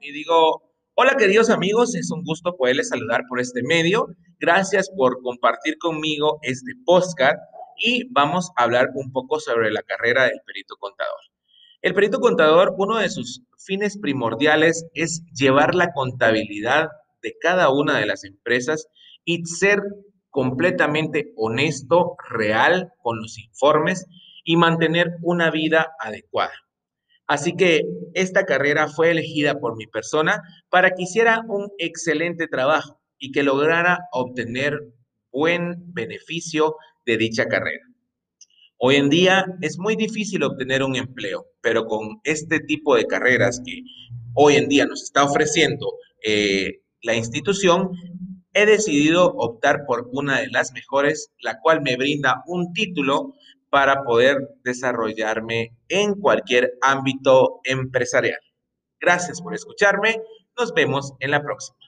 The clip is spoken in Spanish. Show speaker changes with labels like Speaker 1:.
Speaker 1: y digo, hola queridos amigos, es un gusto poderles saludar por este medio. Gracias por compartir conmigo este podcast y vamos a hablar un poco sobre la carrera del perito contador. El perito contador, uno de sus fines primordiales es llevar la contabilidad de cada una de las empresas y ser completamente honesto, real con los informes y mantener una vida adecuada. Así que esta carrera fue elegida por mi persona para que hiciera un excelente trabajo y que lograra obtener buen beneficio de dicha carrera. Hoy en día es muy difícil obtener un empleo, pero con este tipo de carreras que hoy en día nos está ofreciendo eh, la institución, he decidido optar por una de las mejores, la cual me brinda un título para poder desarrollarme en cualquier ámbito empresarial. Gracias por escucharme. Nos vemos en la próxima.